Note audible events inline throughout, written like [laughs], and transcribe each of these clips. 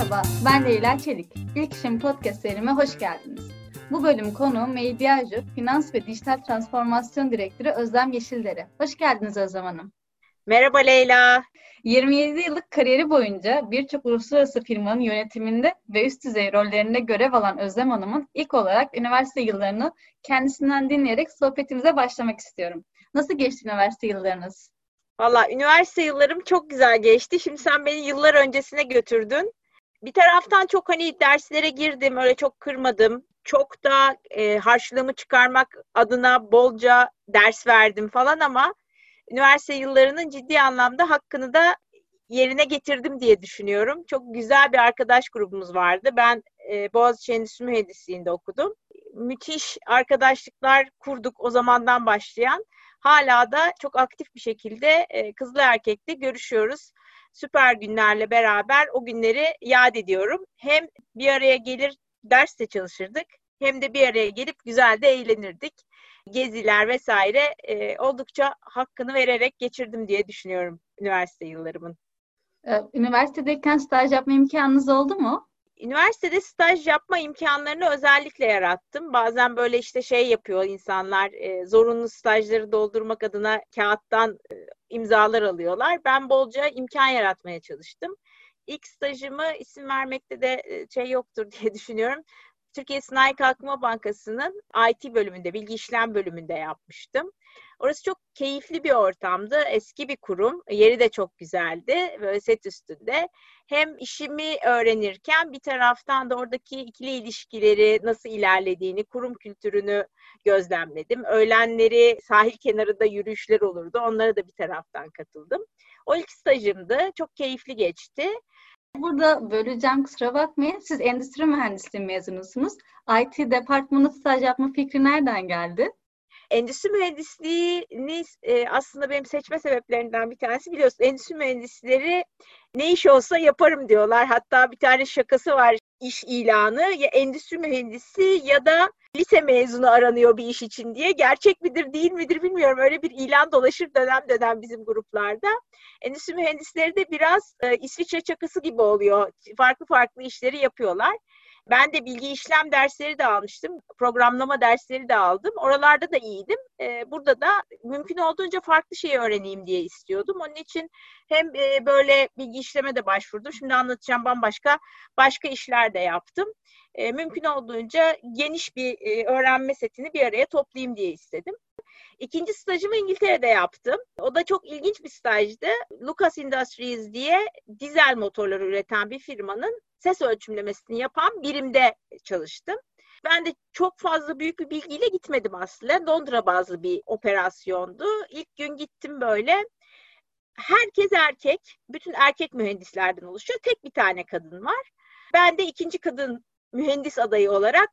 Merhaba, ben Leyla Çelik. İlk İşim Podcast serime hoş geldiniz. Bu bölüm konu Mediaju, Finans ve Dijital Transformasyon Direktörü Özlem Yeşildere. Hoş geldiniz Özlem Hanım. Merhaba Leyla. 27 yıllık kariyeri boyunca birçok uluslararası firmanın yönetiminde ve üst düzey rollerinde görev alan Özlem Hanım'ın ilk olarak üniversite yıllarını kendisinden dinleyerek sohbetimize başlamak istiyorum. Nasıl geçti üniversite yıllarınız? Valla üniversite yıllarım çok güzel geçti. Şimdi sen beni yıllar öncesine götürdün. Bir taraftan çok hani derslere girdim, öyle çok kırmadım. Çok da e, harçlığımı çıkarmak adına bolca ders verdim falan ama üniversite yıllarının ciddi anlamda hakkını da yerine getirdim diye düşünüyorum. Çok güzel bir arkadaş grubumuz vardı. Ben e, Boğaziçi Endüstri Mühendisliği'nde okudum. Müthiş arkadaşlıklar kurduk o zamandan başlayan. Hala da çok aktif bir şekilde e, kızlı erkekli görüşüyoruz. Süper günlerle beraber o günleri yad ediyorum. Hem bir araya gelir derste çalışırdık hem de bir araya gelip güzel de eğlenirdik. Geziler vesaire e, oldukça hakkını vererek geçirdim diye düşünüyorum üniversite yıllarımın. Ee, üniversitedeyken staj yapma imkanınız oldu mu? Üniversitede staj yapma imkanlarını özellikle yarattım. Bazen böyle işte şey yapıyor insanlar, e, zorunlu stajları doldurmak adına kağıttan e, imzalar alıyorlar. Ben bolca imkan yaratmaya çalıştım. İlk stajımı isim vermekte de e, şey yoktur [laughs] diye düşünüyorum. Türkiye Sanayi Kalkınma Bankası'nın IT bölümünde, bilgi işlem bölümünde yapmıştım. Orası çok keyifli bir ortamdı. Eski bir kurum. Yeri de çok güzeldi. Böyle set üstünde. Hem işimi öğrenirken bir taraftan da oradaki ikili ilişkileri nasıl ilerlediğini, kurum kültürünü gözlemledim. Öğlenleri sahil kenarında yürüyüşler olurdu. Onlara da bir taraftan katıldım. O ilk stajımdı. Çok keyifli geçti. Burada böleceğim kusura bakmayın. Siz endüstri mühendisliği mezunusunuz. IT departmanı staj yapma fikri nereden geldi? Endüstri mühendisliğini e, aslında benim seçme sebeplerinden bir tanesi biliyorsun. Endüstri mühendisleri ne iş olsa yaparım diyorlar. Hatta bir tane şakası var iş ilanı ya endüstri mühendisi ya da lise mezunu aranıyor bir iş için diye. Gerçek midir değil midir bilmiyorum. Öyle bir ilan dolaşır dönem dönem bizim gruplarda. Endüstri mühendisleri de biraz e, İsviçre çakısı gibi oluyor. Farklı farklı işleri yapıyorlar. Ben de bilgi işlem dersleri de almıştım. Programlama dersleri de aldım. Oralarda da iyiydim. Ee, burada da mümkün olduğunca farklı şey öğreneyim diye istiyordum. Onun için hem e, böyle bilgi işleme de başvurdum. Şimdi anlatacağım bambaşka başka işler de yaptım. E, mümkün olduğunca geniş bir e, öğrenme setini bir araya toplayayım diye istedim. İkinci stajımı İngiltere'de yaptım. O da çok ilginç bir stajdı. Lucas Industries diye dizel motorları üreten bir firmanın ses ölçümlemesini yapan birimde çalıştım. Ben de çok fazla büyük bir bilgiyle gitmedim aslında. Londra bazlı bir operasyondu. İlk gün gittim böyle. Herkes erkek, bütün erkek mühendislerden oluşuyor. Tek bir tane kadın var. Ben de ikinci kadın mühendis adayı olarak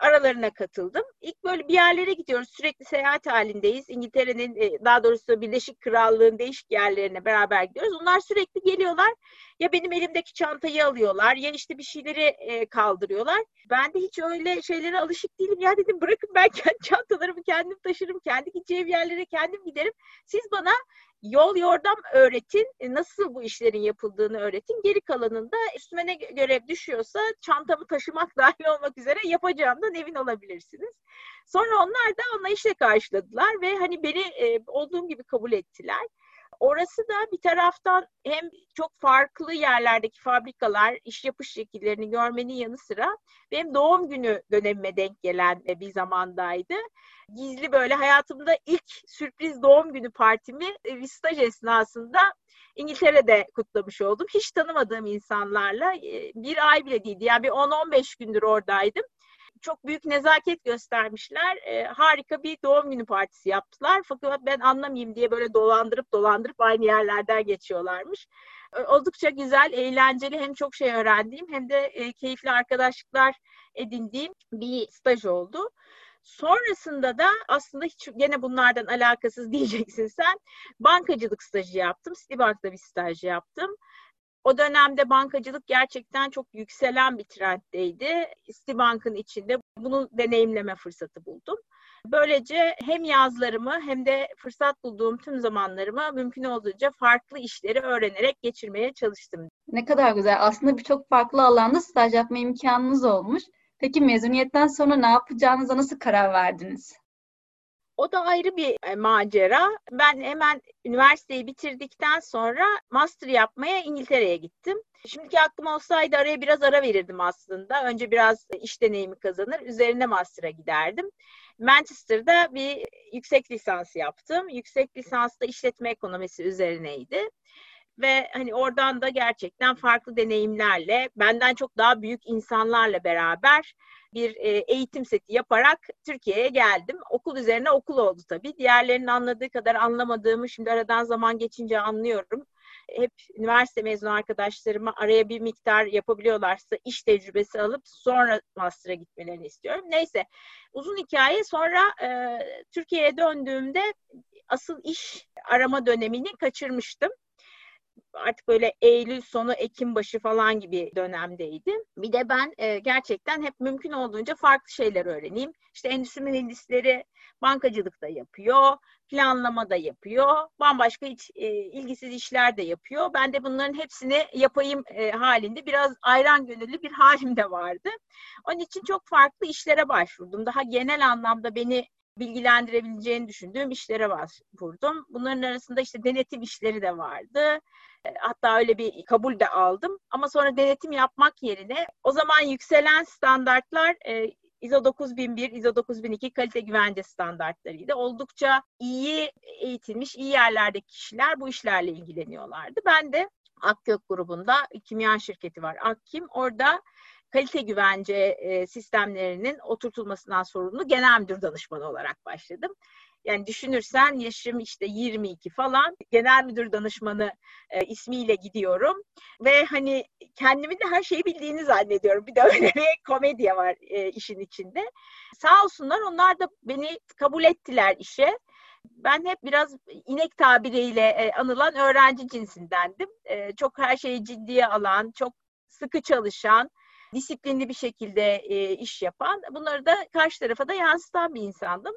aralarına katıldım. İlk böyle bir yerlere gidiyoruz. Sürekli seyahat halindeyiz. İngiltere'nin e, daha doğrusu Birleşik Krallığın değişik yerlerine beraber gidiyoruz. Onlar sürekli geliyorlar. Ya benim elimdeki çantayı alıyorlar ya işte bir şeyleri e, kaldırıyorlar. Ben de hiç öyle şeylere alışık değilim. Ya dedim bırakın ben [laughs] kendi çantalarımı kendim taşırım. Kendi gideceğim yerlere kendim giderim. Siz bana yol yordam öğretin, e, nasıl bu işlerin yapıldığını öğretin. Geri kalanında üstüme ne görev düşüyorsa çantamı taşımak [laughs] dahil olmak üzere yapacağımdan emin olabilirsiniz. Sonra onlar da anlayışla karşıladılar ve hani beni e, olduğum gibi kabul ettiler. Orası da bir taraftan hem çok farklı yerlerdeki fabrikalar, iş yapış şekillerini görmenin yanı sıra benim doğum günü dönemime denk gelen bir zamandaydı. Gizli böyle hayatımda ilk sürpriz doğum günü partimi e, bir staj esnasında İngiltere'de kutlamış oldum. Hiç tanımadığım insanlarla e, bir ay bile değildi. Yani bir 10-15 gündür oradaydım çok büyük nezaket göstermişler. E, harika bir doğum günü partisi yaptılar. Fakat ben anlamayayım diye böyle dolandırıp dolandırıp aynı yerlerden geçiyorlarmış. E, oldukça güzel, eğlenceli hem çok şey öğrendiğim hem de e, keyifli arkadaşlıklar edindiğim bir staj oldu. Sonrasında da aslında hiç gene bunlardan alakasız [laughs] diyeceksin sen. Bankacılık stajı yaptım. Citibank'ta bir staj yaptım. O dönemde bankacılık gerçekten çok yükselen bir trenddeydi. Citibank'ın içinde bunu deneyimleme fırsatı buldum. Böylece hem yazlarımı hem de fırsat bulduğum tüm zamanlarımı mümkün olduğunca farklı işleri öğrenerek geçirmeye çalıştım. Ne kadar güzel. Aslında birçok farklı alanda staj yapma imkanınız olmuş. Peki mezuniyetten sonra ne yapacağınıza nasıl karar verdiniz? O da ayrı bir e, macera. Ben hemen üniversiteyi bitirdikten sonra master yapmaya İngiltere'ye gittim. Şimdiki aklım olsaydı araya biraz ara verirdim aslında. Önce biraz iş deneyimi kazanır, üzerine master'a giderdim. Manchester'da bir yüksek lisans yaptım. Yüksek lisans da işletme ekonomisi üzerineydi ve hani oradan da gerçekten farklı deneyimlerle benden çok daha büyük insanlarla beraber bir e, eğitim seti yaparak Türkiye'ye geldim. Okul üzerine okul oldu tabii. Diğerlerinin anladığı kadar anlamadığımı şimdi aradan zaman geçince anlıyorum. Hep üniversite mezunu arkadaşlarıma araya bir miktar yapabiliyorlarsa iş tecrübesi alıp sonra master'a gitmelerini istiyorum. Neyse uzun hikaye sonra e, Türkiye'ye döndüğümde asıl iş arama dönemini kaçırmıştım artık böyle Eylül sonu Ekim başı falan gibi dönemdeydi. Bir de ben e, gerçekten hep mümkün olduğunca farklı şeyler öğreneyim. İşte endüstri mühendisleri bankacılık da yapıyor, planlama da yapıyor, bambaşka hiç e, ilgisiz işler de yapıyor. Ben de bunların hepsini yapayım e, halinde biraz ayran gönüllü bir [laughs] halim de vardı. Onun için çok farklı işlere başvurdum. Daha genel anlamda beni bilgilendirebileceğini düşündüğüm işlere başvurdum. Bunların arasında işte denetim işleri de vardı. Hatta öyle bir kabul de aldım. Ama sonra denetim yapmak yerine o zaman yükselen standartlar e, ISO 9001, ISO 9002 kalite güvence standartlarıydı. Oldukça iyi eğitilmiş, iyi yerlerdeki kişiler bu işlerle ilgileniyorlardı. Ben de Akkök grubunda kimya şirketi var Akkim. Orada kalite güvence e, sistemlerinin oturtulmasından sorumlu genel müdür danışmanı olarak başladım. Yani düşünürsen yaşım işte 22 falan genel müdür danışmanı e, ismiyle gidiyorum ve hani kendimi de her şeyi bildiğini zannediyorum. Bir de öyle bir komedya var e, işin içinde. Sağ olsunlar onlar da beni kabul ettiler işe. Ben hep biraz inek tabiriyle e, anılan öğrenci cinsindendim. E, çok her şeyi ciddiye alan, çok sıkı çalışan, disiplinli bir şekilde e, iş yapan, bunları da karşı tarafa da yansıtan bir insandım.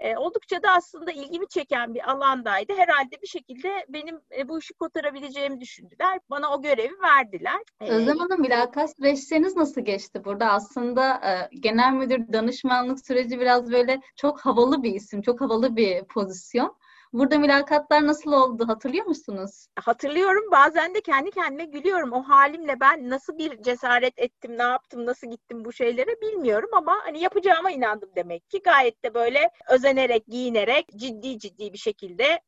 E, oldukça da aslında ilgimi çeken bir alandaydı. Herhalde bir şekilde benim e, bu işi kotarabileceğimi düşündüler. Bana o görevi verdiler. E, Özlem Hanım mülakat süreçleriniz nasıl geçti burada? Aslında e, genel müdür danışmanlık süreci biraz böyle çok havalı bir isim, çok havalı bir pozisyon. Burada mülakatlar nasıl oldu hatırlıyor musunuz? Hatırlıyorum. Bazen de kendi kendime gülüyorum. O halimle ben nasıl bir cesaret ettim, ne yaptım, nasıl gittim bu şeylere bilmiyorum ama hani yapacağıma inandım demek ki. Gayet de böyle özenerek, giyinerek, ciddi ciddi bir şekilde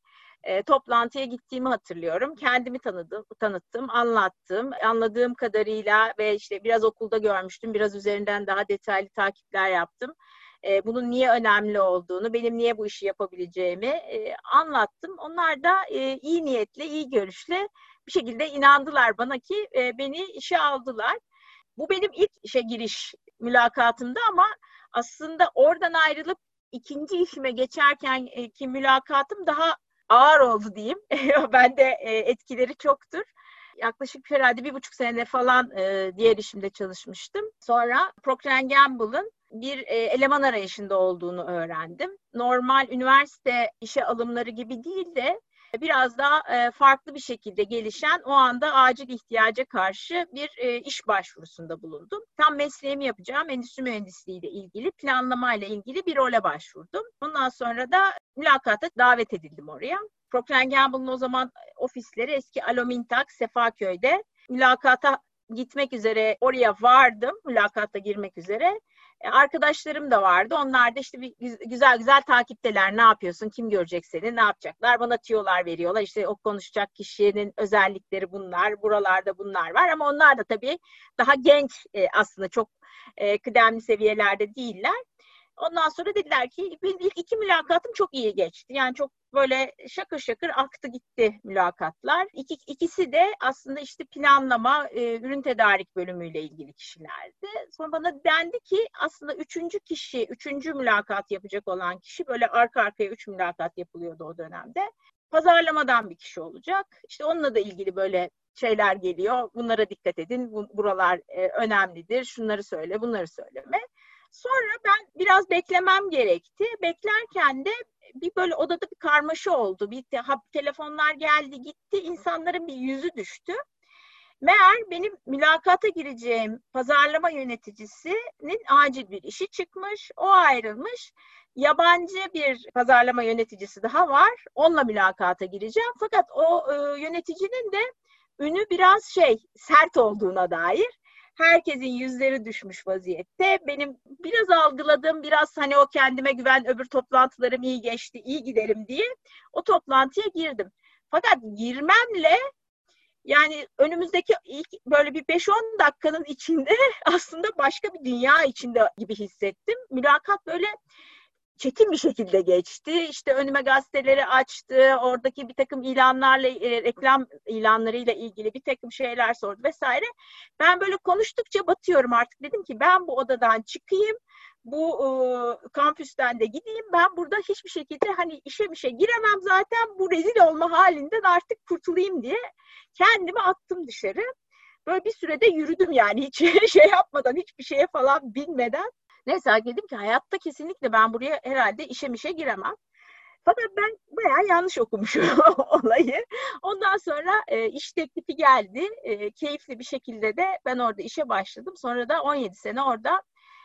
e, toplantıya gittiğimi hatırlıyorum. Kendimi tanıdım, tanıttım, anlattım. Anladığım kadarıyla ve işte biraz okulda görmüştüm. Biraz üzerinden daha detaylı takipler yaptım bunun niye önemli olduğunu, benim niye bu işi yapabileceğimi anlattım. Onlar da iyi niyetle, iyi görüşle bir şekilde inandılar bana ki beni işe aldılar. Bu benim ilk işe giriş mülakatımdı ama aslında oradan ayrılıp ikinci işime geçerken ki mülakatım daha ağır oldu diyeyim. [laughs] ben de e, etkileri çoktur. Yaklaşık herhalde bir buçuk sene falan diğer işimde çalışmıştım. Sonra Procter Gamble'ın bir e, eleman arayışında olduğunu öğrendim. Normal üniversite işe alımları gibi değil de biraz daha e, farklı bir şekilde gelişen o anda acil ihtiyaca karşı bir e, iş başvurusunda bulundum. Tam mesleğimi yapacağım endüstri mühendisliği ile ilgili planlama ile ilgili bir role başvurdum. Ondan sonra da mülakata davet edildim oraya. Procter Gamble'ın o zaman ofisleri eski Alomintak Sefaköy'de. Mülakata gitmek üzere oraya vardım, mülakata girmek üzere. E, arkadaşlarım da vardı. Onlar da işte bir güzel güzel takipteler. Ne yapıyorsun? Kim görecek seni? Ne yapacaklar? Bana tiyolar veriyorlar. İşte o konuşacak kişinin özellikleri bunlar. Buralarda bunlar var. Ama onlar da tabii daha genç e, aslında çok e, kıdemli seviyelerde değiller. Ondan sonra dediler ki benim ilk iki mülakatım çok iyi geçti. Yani çok böyle şakır şakır aktı gitti mülakatlar. İki, ikisi de aslında işte planlama, e, ürün tedarik bölümüyle ilgili kişilerdi. Sonra bana dendi ki aslında üçüncü kişi, üçüncü mülakat yapacak olan kişi böyle arka arkaya üç mülakat yapılıyordu o dönemde. Pazarlamadan bir kişi olacak. İşte onunla da ilgili böyle şeyler geliyor. Bunlara dikkat edin. Bu, buralar e, önemlidir. Şunları söyle, bunları söyleme. Sonra ben biraz beklemem gerekti. Beklerken de bir böyle odada bir karmaşa oldu. Bir te- telefonlar geldi gitti. İnsanların bir yüzü düştü. Meğer benim mülakata gireceğim pazarlama yöneticisinin acil bir işi çıkmış. O ayrılmış. Yabancı bir pazarlama yöneticisi daha var. Onunla mülakata gireceğim. Fakat o e, yöneticinin de ünü biraz şey sert olduğuna dair. Herkesin yüzleri düşmüş vaziyette. Benim biraz algıladığım, biraz hani o kendime güven, öbür toplantılarım iyi geçti, iyi giderim diye o toplantıya girdim. Fakat girmemle yani önümüzdeki ilk böyle bir 5-10 dakikanın içinde [laughs] aslında başka bir dünya içinde gibi hissettim. Mülakat böyle çetin bir şekilde geçti. İşte önüme gazeteleri açtı, oradaki bir takım ilanlarla, e, reklam ilanlarıyla ilgili bir takım şeyler sordu vesaire. Ben böyle konuştukça batıyorum artık. Dedim ki ben bu odadan çıkayım, bu e, kampüsten de gideyim. Ben burada hiçbir şekilde hani işe bir şey giremem zaten. Bu rezil olma halinden artık kurtulayım diye kendimi attım dışarı. Böyle bir sürede yürüdüm yani hiç [laughs] şey yapmadan, hiçbir şeye falan bilmeden. Neyse dedim ki hayatta kesinlikle ben buraya herhalde işe mişe giremem. Fakat ben bayağı yanlış okumuşum [laughs] olayı. Ondan sonra e, iş teklifi geldi. E, keyifli bir şekilde de ben orada işe başladım. Sonra da 17 sene orada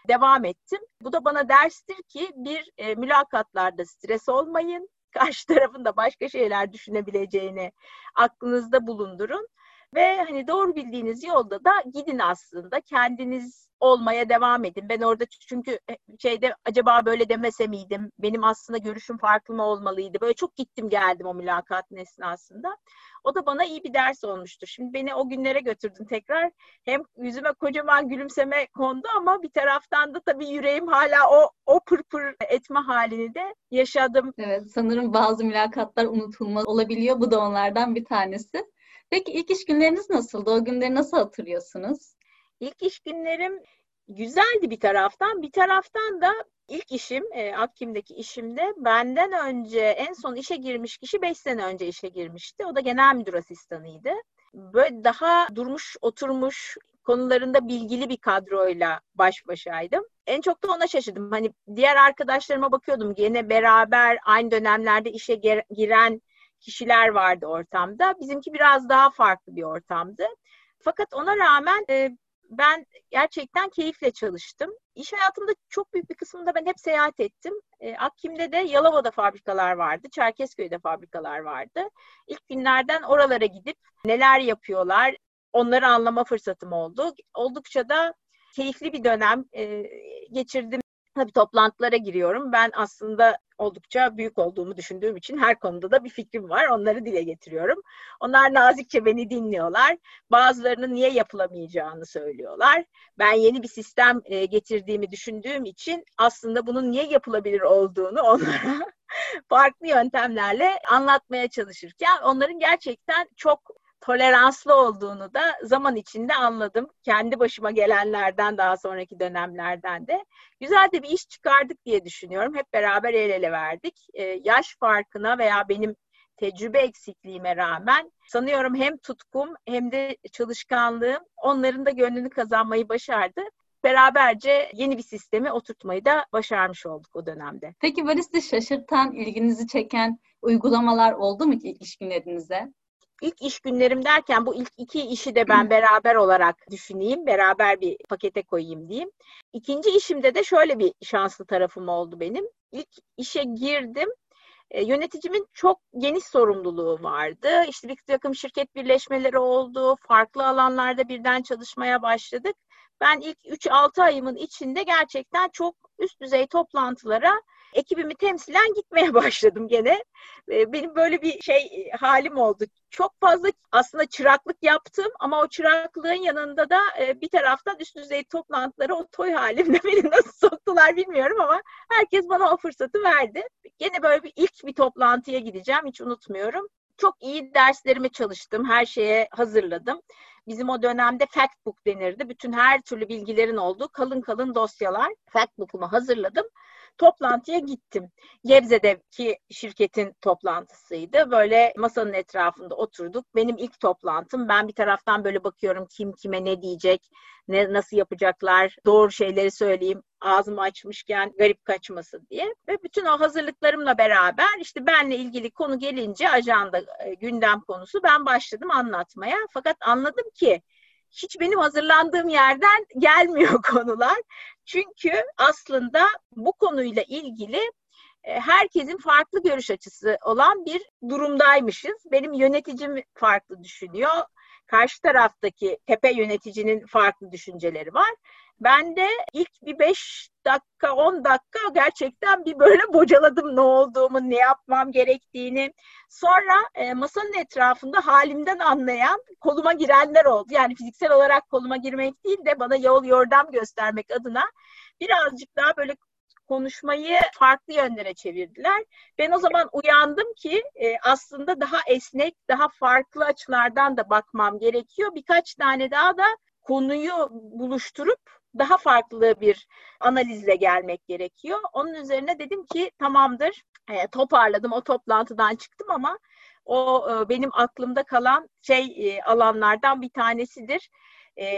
devam ettim. Bu da bana derstir ki bir e, mülakatlarda stres olmayın. [laughs] Karşı tarafın da başka şeyler düşünebileceğini aklınızda bulundurun. Ve hani doğru bildiğiniz yolda da gidin aslında. Kendiniz olmaya devam edin. Ben orada çünkü e, şeyde acaba böyle demese miydim? Benim aslında görüşüm farklı mı olmalıydı? Böyle çok gittim geldim o mülakatın esnasında. O da bana iyi bir ders olmuştur. Şimdi beni o günlere götürdün tekrar. Hem yüzüme kocaman gülümseme kondu ama bir taraftan da tabii yüreğim hala o o pırpır etme halini de yaşadım. Evet, sanırım bazı mülakatlar unutulmaz olabiliyor. Bu da onlardan bir tanesi. Peki ilk iş günleriniz nasıldı? O günleri nasıl hatırlıyorsunuz? İlk iş günlerim güzeldi bir taraftan. Bir taraftan da ilk işim, e, Akkim'deki işimde benden önce en son işe girmiş kişi 5 sene önce işe girmişti. O da genel müdür asistanıydı. Böyle daha durmuş, oturmuş, konularında bilgili bir kadroyla baş başaydım. En çok da ona şaşırdım. Hani diğer arkadaşlarıma bakıyordum. Gene beraber aynı dönemlerde işe giren kişiler vardı ortamda. Bizimki biraz daha farklı bir ortamdı. Fakat ona rağmen e, ben gerçekten keyifle çalıştım. İş hayatımda çok büyük bir kısmında ben hep seyahat ettim. E, Akkim'de de Yalova'da fabrikalar vardı, Çerkezköy'de fabrikalar vardı. İlk günlerden oralara gidip neler yapıyorlar, onları anlama fırsatım oldu. Oldukça da keyifli bir dönem e, geçirdim. Tabii toplantılara giriyorum. Ben aslında oldukça büyük olduğumu düşündüğüm için her konuda da bir fikrim var. Onları dile getiriyorum. Onlar nazikçe beni dinliyorlar. Bazılarının niye yapılamayacağını söylüyorlar. Ben yeni bir sistem e, getirdiğimi düşündüğüm için aslında bunun niye yapılabilir olduğunu [laughs] onlara farklı yöntemlerle anlatmaya çalışırken onların gerçekten çok toleranslı olduğunu da zaman içinde anladım. Kendi başıma gelenlerden daha sonraki dönemlerden de. Güzel de bir iş çıkardık diye düşünüyorum. Hep beraber el ele verdik. Ee, yaş farkına veya benim tecrübe eksikliğime rağmen sanıyorum hem tutkum hem de çalışkanlığım onların da gönlünü kazanmayı başardı beraberce yeni bir sistemi oturtmayı da başarmış olduk o dönemde. Peki böyle sizi şaşırtan, ilginizi çeken uygulamalar oldu mu ilk iş günlerinize? İlk iş günlerim derken bu ilk iki işi de ben beraber olarak düşüneyim, beraber bir pakete koyayım diyeyim. İkinci işimde de şöyle bir şanslı tarafım oldu benim. İlk işe girdim. E, yöneticimin çok geniş sorumluluğu vardı. İşte bir takım şirket birleşmeleri oldu. Farklı alanlarda birden çalışmaya başladık. Ben ilk 3-6 ayımın içinde gerçekten çok üst düzey toplantılara ekibimi temsilen gitmeye [laughs] başladım gene. Ee, benim böyle bir şey e, halim oldu. Çok fazla aslında çıraklık yaptım ama o çıraklığın yanında da e, bir taraftan üst düzey toplantılara o toy halimde [laughs] beni nasıl soktular bilmiyorum ama herkes bana o fırsatı verdi. Gene böyle bir ilk bir toplantıya gideceğim hiç unutmuyorum. Çok iyi derslerimi çalıştım, her şeye hazırladım. Bizim o dönemde fact book denirdi. Bütün her türlü bilgilerin olduğu kalın kalın dosyalar. Fact book'umu hazırladım. Toplantıya gittim. Gebze'deki şirketin toplantısıydı. Böyle masanın etrafında oturduk. Benim ilk toplantım. Ben bir taraftan böyle bakıyorum kim kime ne diyecek, ne nasıl yapacaklar, doğru şeyleri söyleyeyim, ağzımı açmışken garip kaçmasın diye. Ve bütün o hazırlıklarımla beraber işte benle ilgili konu gelince ajanda e, gündem konusu ben başladım anlatmaya. Fakat anladım ki hiç benim hazırlandığım yerden gelmiyor [laughs] konular. Çünkü aslında bu konuyla ilgili e, herkesin farklı görüş açısı olan bir durumdaymışız. Benim yöneticim farklı düşünüyor. Karşı taraftaki tepe yöneticinin farklı düşünceleri var. Ben de ilk bir beş dakika, on dakika gerçekten bir böyle [laughs] bocaladım ne olduğumu, ne yapmam gerektiğini. Sonra e, masanın etrafında halimden anlayan koluma girenler oldu. Yani fiziksel olarak koluma girmek değil de bana yol yordam göstermek adına birazcık daha böyle konuşmayı farklı yönlere çevirdiler. Ben o zaman uyandım ki e, aslında daha esnek, daha farklı açılardan da bakmam gerekiyor. Birkaç tane daha da konuyu buluşturup daha farklı bir analizle gelmek gerekiyor. Onun üzerine dedim ki tamamdır e, toparladım o toplantıdan çıktım ama o e, benim aklımda kalan şey e, alanlardan bir tanesidir.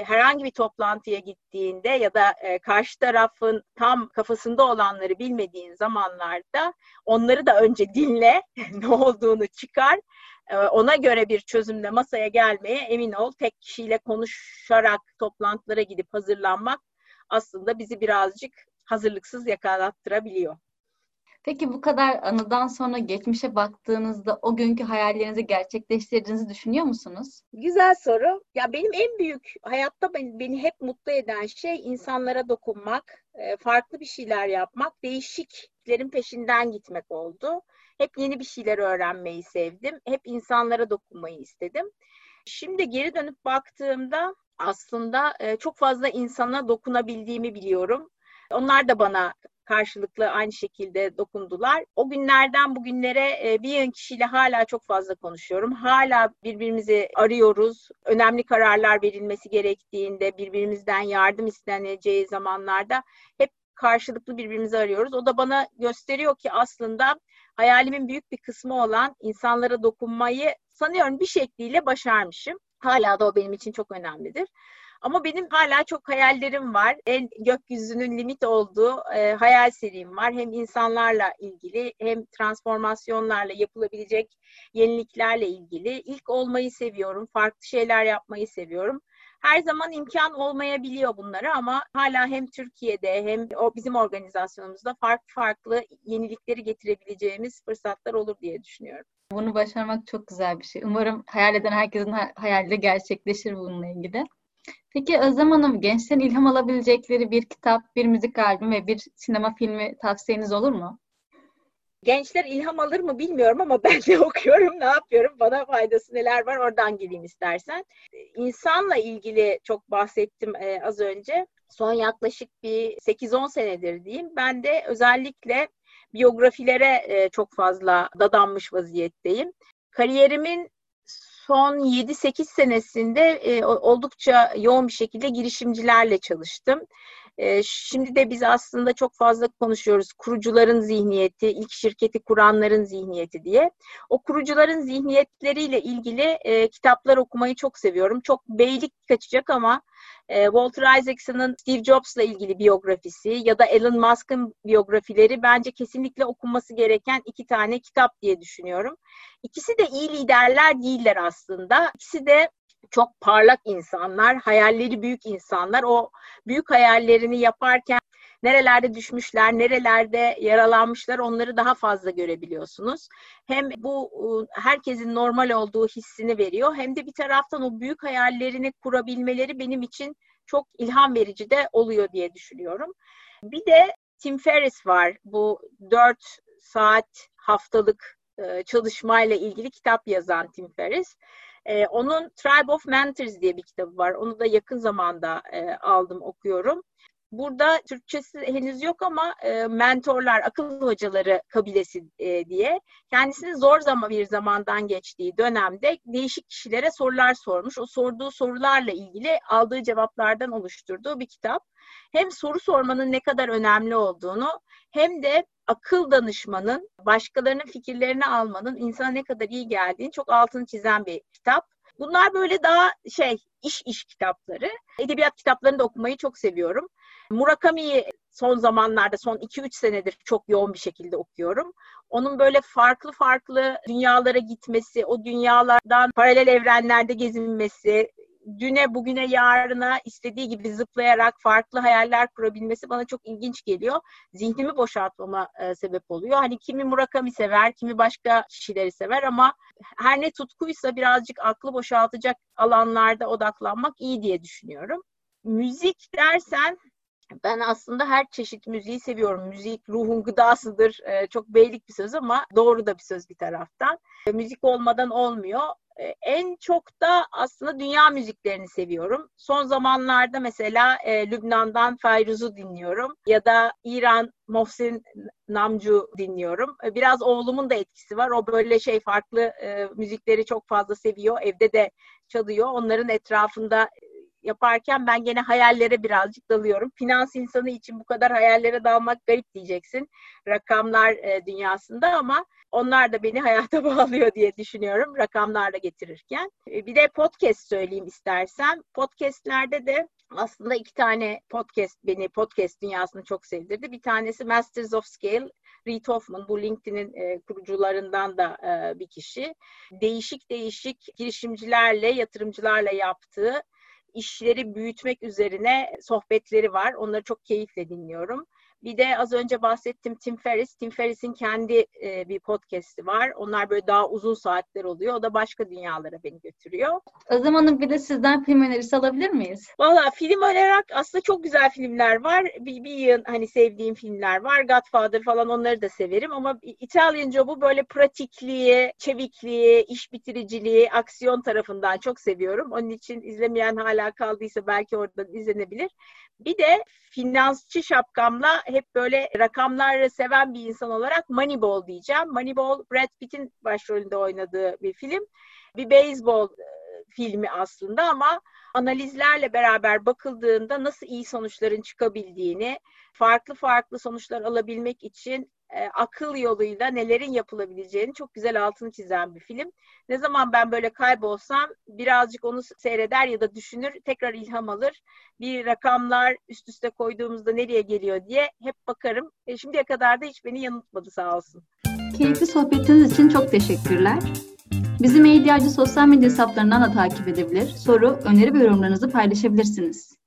Herhangi bir toplantıya gittiğinde ya da karşı tarafın tam kafasında olanları bilmediğin zamanlarda onları da önce dinle, [laughs] ne olduğunu çıkar ona göre bir çözümle masaya gelmeye emin ol. Tek kişiyle konuşarak toplantılara gidip hazırlanmak aslında bizi birazcık hazırlıksız yakalattırabiliyor. Peki bu kadar anıdan sonra geçmişe baktığınızda o günkü hayallerinizi gerçekleştirdiğinizi düşünüyor musunuz? Güzel soru. Ya benim en büyük hayatta beni, beni hep mutlu eden şey insanlara dokunmak, e, farklı bir şeyler yapmak, değişiklerin peşinden gitmek oldu. Hep yeni bir şeyler öğrenmeyi sevdim. Hep insanlara dokunmayı istedim. Şimdi geri dönüp baktığımda aslında e, çok fazla insana dokunabildiğimi biliyorum. Onlar da bana karşılıklı aynı şekilde dokundular. O günlerden bugünlere e, bir kişiyle hala çok fazla konuşuyorum. Hala birbirimizi arıyoruz. Önemli kararlar verilmesi gerektiğinde, birbirimizden yardım isteneceği zamanlarda hep karşılıklı birbirimizi arıyoruz. O da bana gösteriyor ki aslında hayalimin büyük bir kısmı olan insanlara dokunmayı sanıyorum bir şekliyle başarmışım. Hala da o benim için çok önemlidir. Ama benim hala çok hayallerim var. En gökyüzünün limit olduğu e, hayal serim var. Hem insanlarla ilgili hem transformasyonlarla yapılabilecek yeniliklerle ilgili. İlk olmayı seviyorum. Farklı şeyler yapmayı seviyorum. Her zaman imkan olmayabiliyor bunları ama hala hem Türkiye'de hem o bizim organizasyonumuzda farklı farklı yenilikleri getirebileceğimiz fırsatlar olur diye düşünüyorum. Bunu başarmak çok güzel bir şey. Umarım hayal eden herkesin hayali gerçekleşir bununla ilgili. Peki Özlem Hanım, gençlerin ilham alabilecekleri bir kitap, bir müzik albüm ve bir sinema filmi tavsiyeniz olur mu? Gençler ilham alır mı bilmiyorum ama [laughs] ben de okuyorum, ne yapıyorum, bana faydası neler var oradan gireyim istersen. İnsanla ilgili çok bahsettim e, az önce. Son yaklaşık bir 8-10 senedir diyeyim. Ben de özellikle biyografilere e, çok fazla dadanmış vaziyetteyim. Kariyerimin son 7-8 senesinde e, oldukça yoğun bir şekilde girişimcilerle çalıştım. E, şimdi de biz aslında çok fazla konuşuyoruz kurucuların zihniyeti, ilk şirketi kuranların zihniyeti diye. O kurucuların zihniyetleriyle ilgili e, kitaplar okumayı çok seviyorum. Çok beylik kaçacak ama e, Walter Isaacson'ın Steve Jobs'la ilgili biyografisi ya da Elon Musk'ın biyografileri bence kesinlikle okunması gereken iki tane kitap diye düşünüyorum. İkisi de iyi liderler değiller aslında. İkisi de çok parlak insanlar, hayalleri büyük insanlar. O büyük hayallerini yaparken nerelerde düşmüşler, nerelerde yaralanmışlar onları daha fazla görebiliyorsunuz. Hem bu herkesin normal olduğu hissini veriyor hem de bir taraftan o büyük hayallerini kurabilmeleri benim için çok ilham verici de oluyor diye düşünüyorum. Bir de Tim Ferriss var. Bu dört saat haftalık ıı, çalışmayla ilgili kitap yazan Tim Ferriss. E, onun Tribe of Mentors diye bir kitabı var. Onu da yakın zamanda e, aldım, okuyorum. Burada Türkçesi henüz yok ama e, mentorlar, akıl hocaları kabilesi e, diye kendisini zor zaman bir zamandan geçtiği dönemde değişik kişilere sorular sormuş. O sorduğu sorularla ilgili aldığı cevaplardan oluşturduğu bir kitap. Hem soru sormanın ne kadar önemli olduğunu hem de akıl danışmanın, başkalarının fikirlerini almanın insana ne kadar iyi geldiğini çok altını çizen bir kitap. Bunlar böyle daha şey iş iş kitapları. Edebiyat kitaplarını da okumayı çok seviyorum. Murakami'yi son zamanlarda, son 2-3 senedir çok yoğun bir şekilde okuyorum. Onun böyle farklı farklı dünyalara gitmesi, o dünyalardan paralel evrenlerde gezinmesi, düne, bugüne, yarına istediği gibi zıplayarak farklı hayaller kurabilmesi bana çok ilginç geliyor. Zihnimi boşaltmama e, sebep oluyor. Hani kimi Murakami sever, kimi başka kişileri sever ama her ne tutkuysa birazcık aklı boşaltacak alanlarda odaklanmak iyi diye düşünüyorum. Müzik dersen ben aslında her çeşit müziği seviyorum. Müzik ruhun gıdasıdır. Ee, çok beylik bir söz ama doğru da bir söz bir taraftan. E, müzik olmadan olmuyor. E, en çok da aslında dünya müziklerini seviyorum. Son zamanlarda mesela e, Lübnan'dan Fayruz'u dinliyorum ya da İran Mohsin Namcu dinliyorum. E, biraz oğlumun da etkisi var. O böyle şey farklı e, müzikleri çok fazla seviyor. Evde de çalıyor. Onların etrafında yaparken ben gene hayallere birazcık dalıyorum. Finans insanı için bu kadar hayallere dalmak garip diyeceksin rakamlar e, dünyasında ama onlar da beni [laughs] hayata bağlıyor diye düşünüyorum rakamlarla getirirken. E, bir de podcast söyleyeyim istersen. Podcastlerde de aslında iki tane podcast beni podcast dünyasını çok sevdirdi. Bir tanesi Masters of Scale. Reid Hoffman bu LinkedIn'in e, kurucularından da e, bir kişi. Değişik değişik girişimcilerle, yatırımcılarla yaptığı işleri büyütmek üzerine sohbetleri var. Onları çok keyifle dinliyorum. Bir de az önce bahsettim Tim Ferriss. Tim Ferriss'in kendi e, bir podcast'i var. Onlar böyle daha uzun saatler oluyor. O da başka dünyalara beni götürüyor. Özlem Hanım bir de sizden film önerisi alabilir miyiz? Valla film olarak aslında çok güzel filmler var. Bir, bir yıl hani sevdiğim filmler var. Godfather falan onları da severim ama İtalyan Job'u böyle pratikliği, çevikliği, iş bitiriciliği, aksiyon tarafından çok seviyorum. Onun için izlemeyen hala kaldıysa belki oradan izlenebilir. Bir de finansçı şapkamla hep böyle rakamları seven bir insan olarak Moneyball diyeceğim. Moneyball Brad Pitt'in başrolünde oynadığı bir film. Bir beyzbol e, filmi aslında ama analizlerle beraber bakıldığında nasıl iyi sonuçların çıkabildiğini, farklı farklı sonuçlar alabilmek için e, akıl yoluyla nelerin yapılabileceğini çok güzel altını çizen bir film. Ne zaman ben böyle kaybolsam birazcık onu seyreder ya da düşünür, tekrar ilham alır. Bir rakamlar üst üste koyduğumuzda nereye geliyor diye hep bakarım. E, şimdiye kadar da hiç beni yanıltmadı sağ olsun. Keyifli sohbetiniz için çok teşekkürler. Bizi Medyacı sosyal medya hesaplarından da takip edebilir, soru, öneri ve yorumlarınızı paylaşabilirsiniz.